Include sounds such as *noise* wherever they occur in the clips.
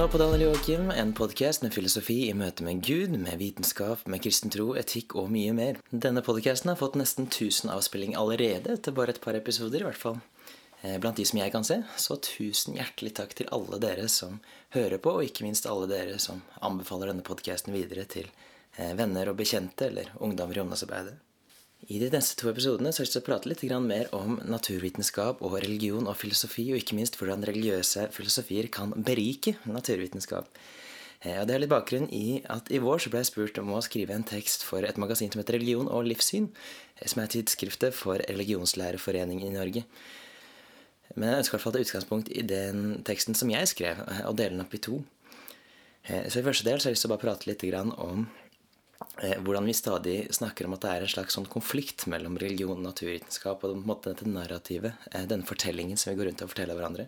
nå på Daniel Joakim, en podkast med filosofi i møte med Gud, med vitenskap, med kristen tro, etikk og mye mer. Denne podkasten har fått nesten 1000 avspilling allerede, etter bare et par episoder i hvert fall. Eh, blant de som jeg kan se, så tusen hjertelig takk til alle dere som hører på, og ikke minst alle dere som anbefaler denne podkasten videre til eh, venner og bekjente eller ungdommer i ungdomsarbeidet. I de neste to episodene så har jeg lyst å prate litt mer om naturvitenskap og religion og filosofi, og ikke minst hvordan religiøse filosofier kan berike naturvitenskap. Eh, og Det er litt bakgrunn i at i vår så ble jeg spurt om å skrive en tekst for et magasin som heter Religion og livssyn, eh, som er tidsskriftet for Religionslærerforeningen i Norge. Men jeg ønsker i hvert fall ta utgangspunkt i den teksten som jeg skrev, eh, og dele den opp i to. Så i første del så har jeg lyst til å bare prate litt om hvordan vi stadig snakker om at det er en slags sånn konflikt mellom religion og naturvitenskap, og måte, dette narrativet, eh, denne fortellingen som vi går rundt og forteller hverandre.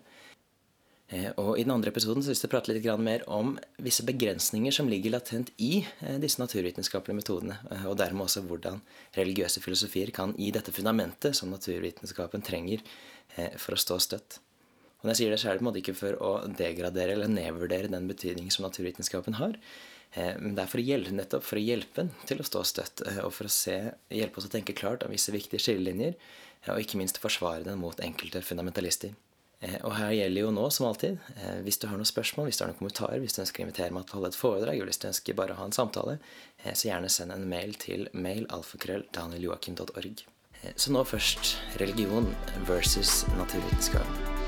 Eh, og I den andre episoden så vil jeg prate litt mer om visse begrensninger som ligger latent i disse naturvitenskapelige metodene, og dermed også hvordan religiøse filosofier kan gi dette fundamentet som naturvitenskapen trenger for å stå støtt. Og når jeg sier det, så er det på en måte ikke for å degradere eller nedvurdere den betydning som naturvitenskapen har, Eh, men det er for å hjelpe, nettopp for å hjelpe en til å stå støtt, eh, og for å se, hjelpe oss å tenke klart om visse viktige skillelinjer, og ikke minst forsvare den mot enkelte fundamentalister. Eh, og her gjelder jo nå, som alltid, hvis du har noen spørsmål, hvis du har noen kommentarer, hvis du ønsker å invitere meg til å holde et foredrag, eller hvis du ønsker bare å ha en samtale, så gjerne send en mail til mailalfakrøll.danieljoakim.org. Så nå først religion versus naturvitenskap.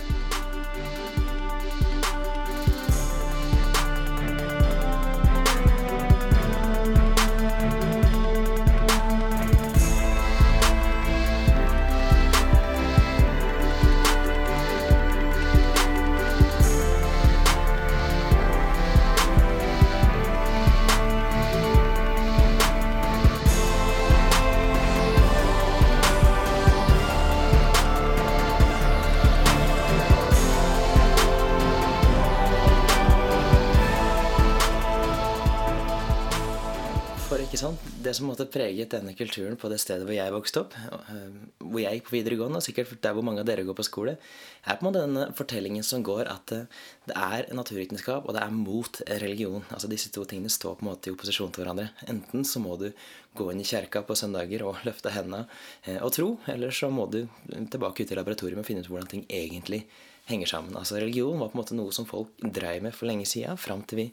Som måtte preget denne kulturen på det stedet hvor jeg vokste opp, eh, hvor jeg gikk på videregående, og sikkert der hvor mange av dere går på skole, er på en måte denne fortellingen som går at eh, det er naturvitenskap, og det er mot religion. Altså Disse to tingene står på en måte i opposisjon til hverandre. Enten så må du gå inn i kjerka på søndager og *laughs* løfte hendene eh, og tro, eller så må du tilbake ut i laboratoriet og finne ut hvordan ting egentlig henger sammen. Altså Religion var på en måte noe som folk dreiv med for lenge sida, fram til vi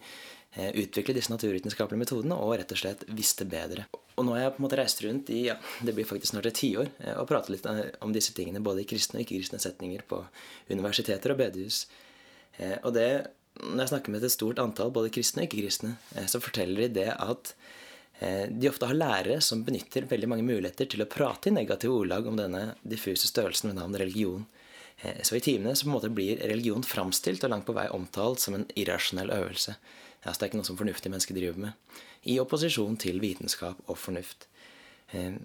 utvikle disse naturvitenskapelige metodene og rett og slett visste bedre. Og nå har jeg på en måte reist rundt i ja, det blir faktisk snart et tiår eh, og pratet litt eh, om disse tingene både i kristne og ikke-kristne setninger på universiteter og bedehus. Og det, når jeg snakker med et stort antall både kristne og ikke-kristne, så forteller de det at de ofte har lærere som benytter veldig mange muligheter til å prate i negative ordlag om denne diffuse størrelsen ved navn religion. Så i timene så på en måte blir religion framstilt og langt på vei omtalt som en irrasjonell øvelse. Altså, det er ikke noe som fornuftige mennesker driver med. I opposisjon til vitenskap og fornuft. Eh,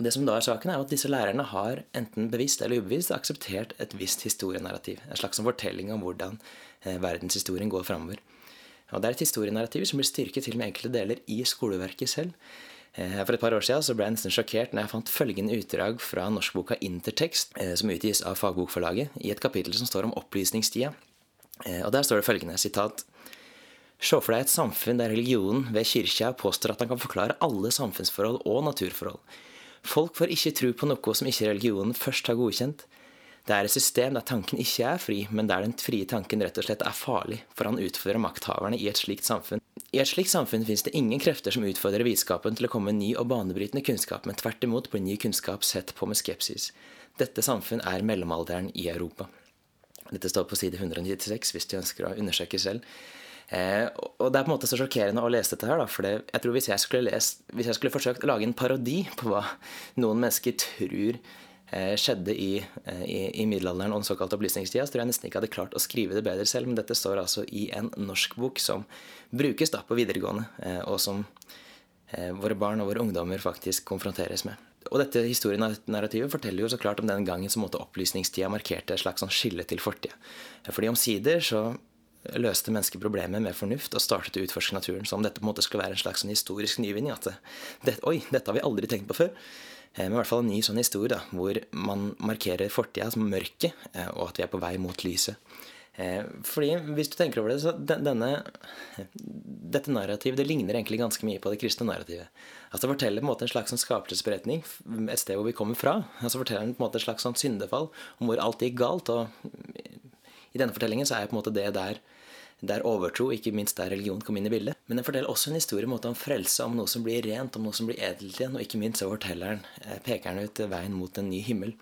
det som da er saken, er at disse lærerne har enten bevisst eller ubevisst akseptert et visst historienarrativ. En slags fortelling om hvordan eh, verdenshistorien går framover. Og Det er et historienarrativ som blir styrket til med enkelte deler i skoleverket selv. Eh, for et par år siden så ble jeg nesten sjokkert når jeg fant følgende utdrag fra norskboka Intertekst, som utgis av Fagbokforlaget, i et kapittel som står om opplysningstida. Og Der står det følgende sitat Se for deg et samfunn der religionen ved kirka påstår at han kan forklare alle samfunnsforhold og naturforhold. Folk får ikke tro på noe som ikke religionen først har godkjent. Det er et system der tanken ikke er fri, men der den frie tanken rett og slett er farlig, for han utfordrer makthaverne i et slikt samfunn. I et slikt samfunn finnes det ingen krefter som utfordrer vitenskapen til å komme med ny og banebrytende kunnskap, men tvert imot blir ny kunnskap sett på med skepsis. Dette samfunn er mellomalderen i Europa. Dette står på side 196 hvis du ønsker å undersøke selv. Eh, og det er på en måte så sjokkerende å lese dette her, da, for jeg tror hvis jeg, skulle lest, hvis jeg skulle forsøkt å lage en parodi på hva noen mennesker tror eh, skjedde i, eh, i, i, middelalderen og den såkalte opplysningstida, så tror jeg nesten ikke hadde klart å skrive det bedre selv. Men dette står altså i en norsk bok som brukes da på videregående, eh, og som våre barn og våre ungdommer faktisk konfronteres med. Og dette historienarrativet forteller jo så klart om den gangen som opplysningstida markerte et slags sånn skille til fortida. Fordi omsider så løste mennesker problemet med fornuft og startet å utforske naturen. Så om dette på en måte skulle være en slags sånn historisk nyvinning at det, Oi, dette har vi aldri tenkt på før. Eh, men i hvert fall en ny sånn historie da, hvor man markerer fortida som mørket, eh, og at vi er på vei mot lyset. Eh, fordi hvis du tenker over det, så denne, dette narrativet det ligner egentlig ganske mye på det kristne narrativet. Altså Det forteller på en måte en slags sånn skapelsesberetning et sted hvor vi kommer fra. Altså forteller den på en måte et slags sånn syndefall om hvor alt gikk galt. og I denne fortellingen så er på en måte det der der overtro, ikke minst der religion, kom inn i bildet. Men den forteller også en historie om frelse, om noe som blir rent, om noe som blir edelt igjen. Og ikke minst så forteller den, eh, peker den ut veien mot en ny himmel.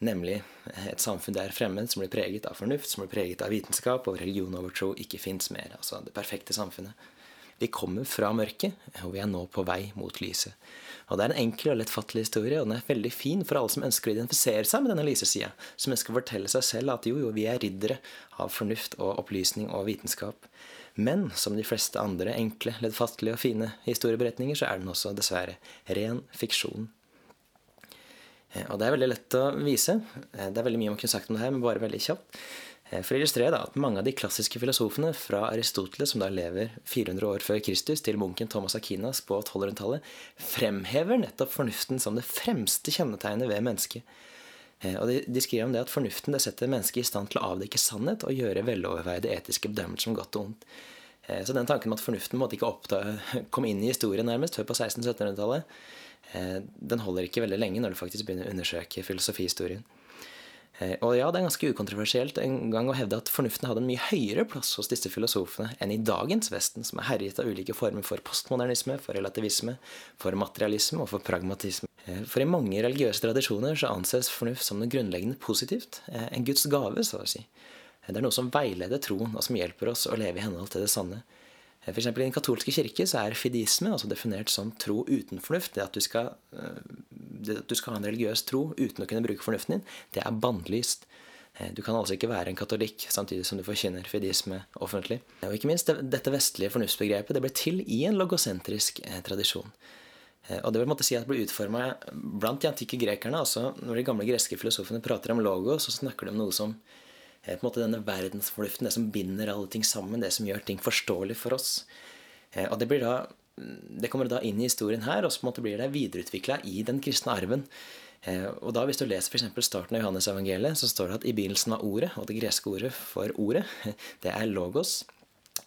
Nemlig et samfunn der fremmed, som blir preget av fornuft, som blir preget av vitenskap, og religion og overtro ikke fins mer. Altså det perfekte samfunnet. Vi kommer fra mørket, og vi er nå på vei mot lyset. Og Det er en enkel og lettfattelig historie, og den er veldig fin for alle som ønsker å identifisere seg med denne lysesida. Som ønsker å fortelle seg selv at jo, jo, vi er riddere av fornuft og opplysning og vitenskap. Men som de fleste andre enkle, lettfattelige og fine historieberetninger, så er den også dessverre ren fiksjon. Eh, og det er veldig lett å vise. Eh, det er veldig mye man kunne sagt om det her, men bare veldig kjapt. Eh, for å illustrere da, at mange av de klassiske filosofene, fra Aristoteles, som da lever 400 år før Kristus, til munken Thomas Akinas på 1200-tallet, fremhever nettopp fornuften som det fremste kjennetegnet ved mennesket. Eh, og de, de, skriver om det at fornuften det setter mennesket i stand til å avdekke sannhet og gjøre veloverveide etiske bedømmelser om godt og ondt. Eh, så den tanken om at fornuften måtte ikke oppta, *laughs* komme inn i historien nærmest før på 1600-1700-tallet, den holder ikke veldig lenge når du faktisk begynner å undersøke filosofihistorien. Eh, og ja, det er ganske ukontroversielt en gang å hevde at fornuften hadde en mye høyere plass hos disse filosofene enn i dagens Vesten, som er herjet av ulike former for postmodernisme, for relativisme, for materialisme og for pragmatisme. Eh, for i mange religiøse tradisjoner så anses fornuft som noe grunnleggende positivt. Eh, en Guds gave, så å si. Det er noe som veileder troen, og som hjelper oss å leve i henhold til det sanne. For I den katolske kirke så er fidisme altså definert som tro uten fornuft. Det at du skal, eh, det at du skal ha en religiøs tro uten å kunne bruke fornuften din, det er bannlyst. Eh, du kan altså ikke være en katolikk samtidig som du forkynner fidisme offentlig. Og ikke minst, Dette vestlige fornuftsbegrepet det ble til i en logosentrisk eh, tradisjon. Og det vil måtte si at det ble utforma blant de antikke grekerne. altså Når de gamle greske filosofene prater om logos, så snakker de om noe som Eh, på en måte denne verdensfornuften, det som binder alle ting sammen, det som gjør ting forståelig for oss. Eh, og det, da, det kommer da inn i historien her, og så på en måte blir det videreutvikla i den kristne arven. Eh, og da Hvis du leser for starten av Johannes evangeliet, så står det at i begynnelsen av ordet, og det greske ordet for ordet, *laughs* det er logos.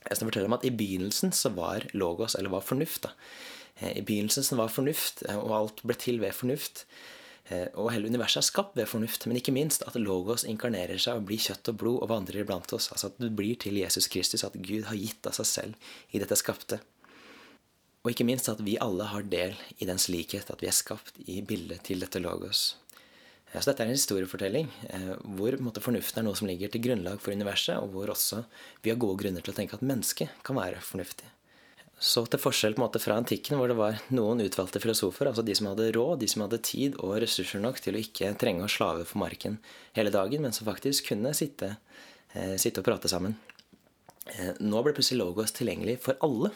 Jeg skal fortelle om at I begynnelsen så var logos, eller var fornuft. da. I begynnelsen var fornuft, og alt ble til ved fornuft. Eh, og hele universet er skapt ved fornuft, men ikke minst at logos inkarnerer seg og blir kjøtt og blod og vandrer iblant oss. Altså at det blir til Jesus Kristus, at Gud har gitt av seg selv i dette skapte. Og ikke minst at vi alle har del i dens likhet, at vi er skapt i bildet til dette logos. Eh, så dette er en historiefortelling eh, hvor måte, fornuften er noe som ligger til grunnlag for universet, og hvor også vi har gode grunner til å tenke at mennesket kan være fornuftig. Så til forskjell på en måte fra antikken, hvor det var noen utvalgte filosofer, altså de som hadde råd, de som hadde tid og ressurser nok til å ikke trenge å slave for marken hele dagen, men som faktisk kunne sitte, eh, sitte og prate sammen. Eh, nå ble plutselig logos tilgjengelig for alle,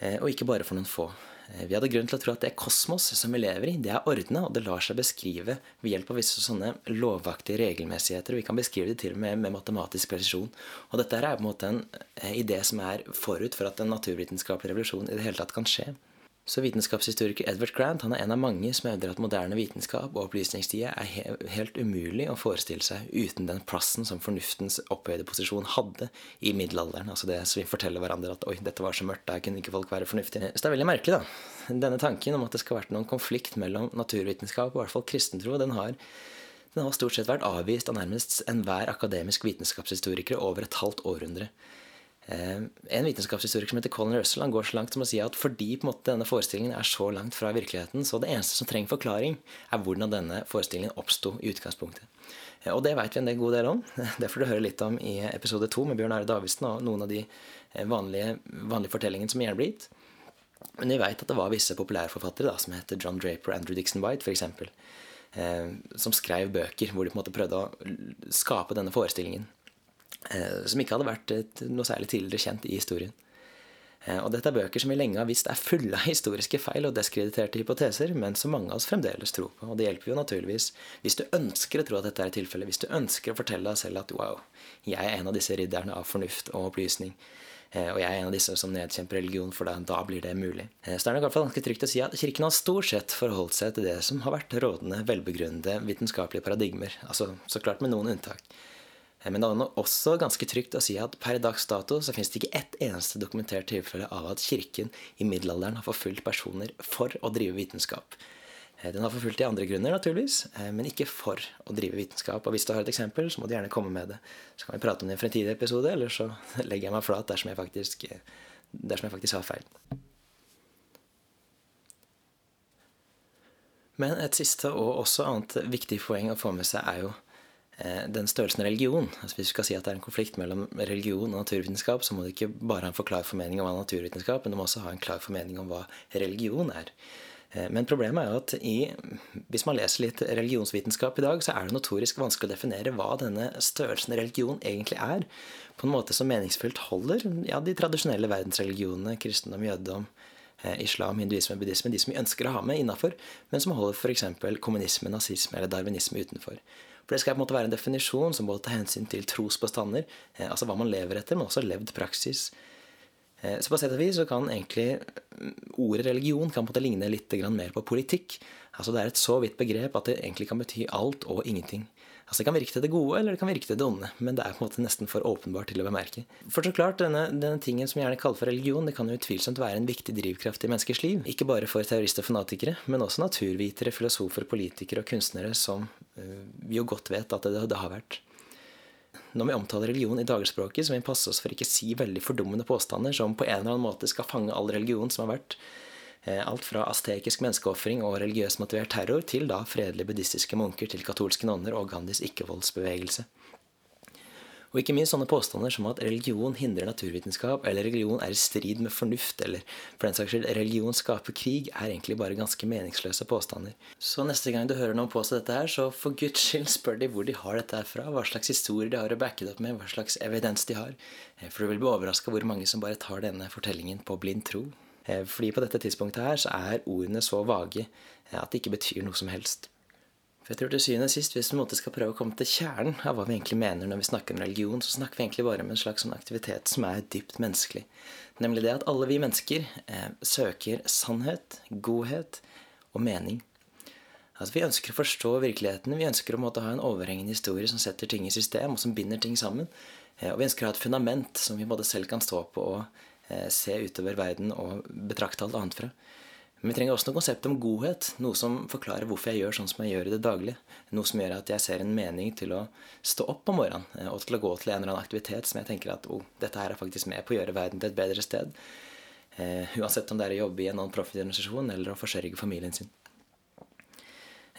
eh, og ikke bare for noen få. Eh, vi hadde grunn til å tro at det kosmos som vi lever i, det er ordna, og det lar seg beskrive ved hjelp av visse sånne lovaktige regelmessigheter. Vi kan beskrive det til og med med matematisk presisjon. Og dette er på en måte en eh, idé som er forut for at en naturvitenskapelig revolusjon i det hele tatt kan skje. Så vitenskapshistoriker Edward Grant han er en av mange som hevder at moderne vitenskap og opplysningstida er helt umulig å forestille seg uten den plassen som fornuftens opphøyde posisjon hadde i middelalderen. Altså det som vi forteller hverandre at oi, dette var så mørkt, der kunne ikke folk være fornuftige. Så det er veldig merkelig, da. Denne tanken om at det skal ha vært noen konflikt mellom naturvitenskap og i hvert fall kristentro, den har den har stort sett vært avvist av nærmest enhver akademisk vitenskapshistoriker over et halvt århundre. Eh, en vitenskapshistoriker som heter Colin Russell han går så langt som å si at fordi måte denne forestillingen er så langt fra virkeligheten, så det eneste som trenger forklaring, er hvordan denne forestillingen oppsto i utgangspunktet. Eh, og det veit vi en god del om. *laughs* Det får du høre litt om i episode to med Bjørn Are Davidsen og noen av de eh, vanlige, vanlige fortellingene som gjerne blir gitt. Men vi veit at det var visse populærforfattere da, som heter John Draper og Andrew Dixon White f.eks. Eh, som skrev bøker hvor de på en måte prøvde å skape denne forestillingen. Eh, som ikke hadde vært noe særlig tidligere kjent i historien. Eh, og dette er bøker som vi lenge har visst er fulle av historiske feil og diskrediterte hypoteser, men som mange av oss fremdeles tror på. Og det hjelper jo naturligvis hvis du ønsker å tro at dette er tilfellet, hvis du ønsker å fortelle deg selv at wow, jeg er en av disse ridderne av fornuft og opplysning. Eh, og jeg er en av disse som nedkjemper religion, for da, da blir det mulig. Så det er nok hvert fall ganske trygt å si at Kirken har stort sett forholdt seg til det som har vært rådende, velbegrunnede vitenskapelige paradigmer. Altså så klart med noen unntak. Men det er også ganske trygt å si at per dags dato så finnes det ikke ett eneste dokumentert tilfelle av at kirken i middelalderen har forfulgt personer for å drive vitenskap. Den har forfulgt i andre grunner, naturligvis, men ikke for å drive vitenskap. Og hvis du har et eksempel, så må du gjerne komme med det. Så kan vi prate om det i en fremtidig episode, eller så *laughs* legger jeg meg flat dersom jeg faktisk, dersom jeg faktisk har feil. Men et siste og også annet viktig poeng å få med seg er jo eh, den størrelsen religion. Altså Hvis vi skal si at det er en konflikt mellom religion og naturvitenskap, så må du ikke bare ha en forklar formening om hva naturvitenskap, men du må også ha en klar formening om hva religion er. Eh, men problemet er jo at i, hvis man leser litt religionsvitenskap i dag, så er det notorisk vanskelig å definere hva denne størrelsen religion egentlig er. På en måte som meningsfullt holder ja, de tradisjonelle verdensreligionene, kristendom, jødedom, Eh, islam, hinduisme, buddhisme, de som vi ønsker å ha med innafor, men som holder f.eks. kommunisme, nazisme eller darwinisme utenfor. For Det skal på en måte være en definisjon som både tar hensyn til trospåstander, eh, altså hva man lever etter, men også levd praksis. Eh, så på sett og vis så kan egentlig mm, ordet religion kan på en måte ligne litt mer på politikk. Altså Det er et så vidt begrep at det egentlig kan bety alt og ingenting. Altså Det kan virke til det gode, eller det kan virke til det onde, men det er på en måte nesten for åpenbart til å bemerke. For så klart, denne, denne tingen som vi gjerne kaller for religion, det kan jo utvilsomt være en viktig drivkraft i menneskers liv. Ikke bare for terrorister og fanatikere, men også naturvitere, filosofer, politikere og kunstnere som øh, vi jo godt vet at det, det har vært. Når vi omtaler religion i dagligspråket, så må vi passe oss for ikke si veldig fordummende påstander som på en eller annen måte skal fange all religion som har vært Eh, alt fra astekisk menneskeofring og religiøst motivert terror til da fredelige buddhistiske munker til katolske nonner og Gandhis ikke-voldsbevegelse. Og ikke minst sånne påstander som at religion hindrer naturvitenskap, eller religion er i strid med fornuft, eller for den saks skyld religion skaper krig, er egentlig bare ganske meningsløse påstander. Så neste gang du hører noen påstå dette her, så for guds skyld spør de hvor de har dette her fra, hva slags historier de har å backe det opp med, hva slags evidens de har. Eh, for du vil bli overraska hvor mange som bare tar denne fortellingen på blind tro. Eh, fordi på dette tidspunktet her så er ordene så vage eh, at det ikke betyr noe som helst. For jeg tror til syvende og sist, Hvis vi måte skal prøve å komme til kjernen av hva vi egentlig mener når vi snakker om religion, så snakker vi egentlig bare om en slags sånn aktivitet som er dypt menneskelig. Nemlig det at alle vi mennesker eh, søker sannhet, godhet og mening. Altså Vi ønsker å forstå virkeligheten. Vi ønsker å måtte ha en overhengende historie som setter ting i system, og som binder ting sammen. Eh, og vi ønsker å ha et fundament som vi både selv kan stå på og se utover verden og betrakte alt annet fra. Men vi trenger også noe konsept om godhet. Noe som forklarer hvorfor jeg gjør sånn som jeg gjør i det daglige. Noe som gjør at jeg ser en mening til å stå opp om morgenen eh, og til å gå til en eller annen aktivitet som jeg tenker at oh, dette her er faktisk med på å gjøre verden til et bedre sted. Uh, uansett om det er å jobbe i en non-profit-organisasjon eller å forsørge familien sin.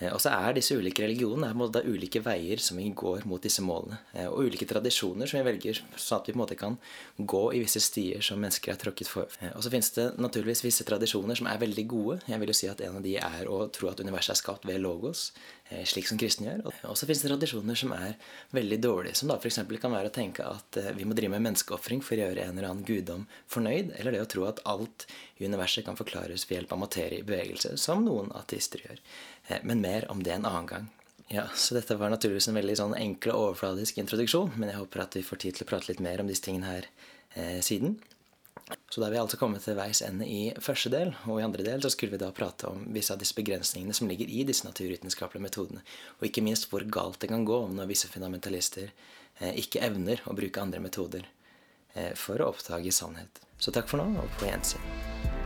Eh, og så er disse ulike religionene er ulike veier som vi går mot disse målene. Eh, og ulike tradisjoner som vi velger, sånn at vi på en måte kan gå i visse stier som mennesker har tråkket for. Eh, og så finnes det naturligvis visse tradisjoner som er veldig gode. Jeg vil jo si at en av de er å tro at universet er skapt ved logos, slik som kristne gjør. Og så finnes det tradisjoner som er veldig dårlige, som da f.eks. kan være å tenke at vi må drive med menneskeofring for å gjøre en eller annen guddom fornøyd, eller det å tro at alt i universet kan forklares ved hjelp av materie i bevegelse, som noen ateister gjør. Eh, men mer om det en annen gang. Ja, så Dette var naturligvis en veldig sånn enkel og overfladisk introduksjon, men jeg håper at vi får tid til å prate litt mer om disse tingene her eh, siden. Så da er vi altså kommet til veis ende i første del, og i andre del så skulle vi da prate om visse av disse begrensningene som ligger i disse naturvitenskapelige metodene, og ikke minst hvor galt det kan gå når visse fundamentalister eh, ikke evner å bruke andre metoder eh, for å oppdage sannhet. Så takk for nå, og på gjensyn.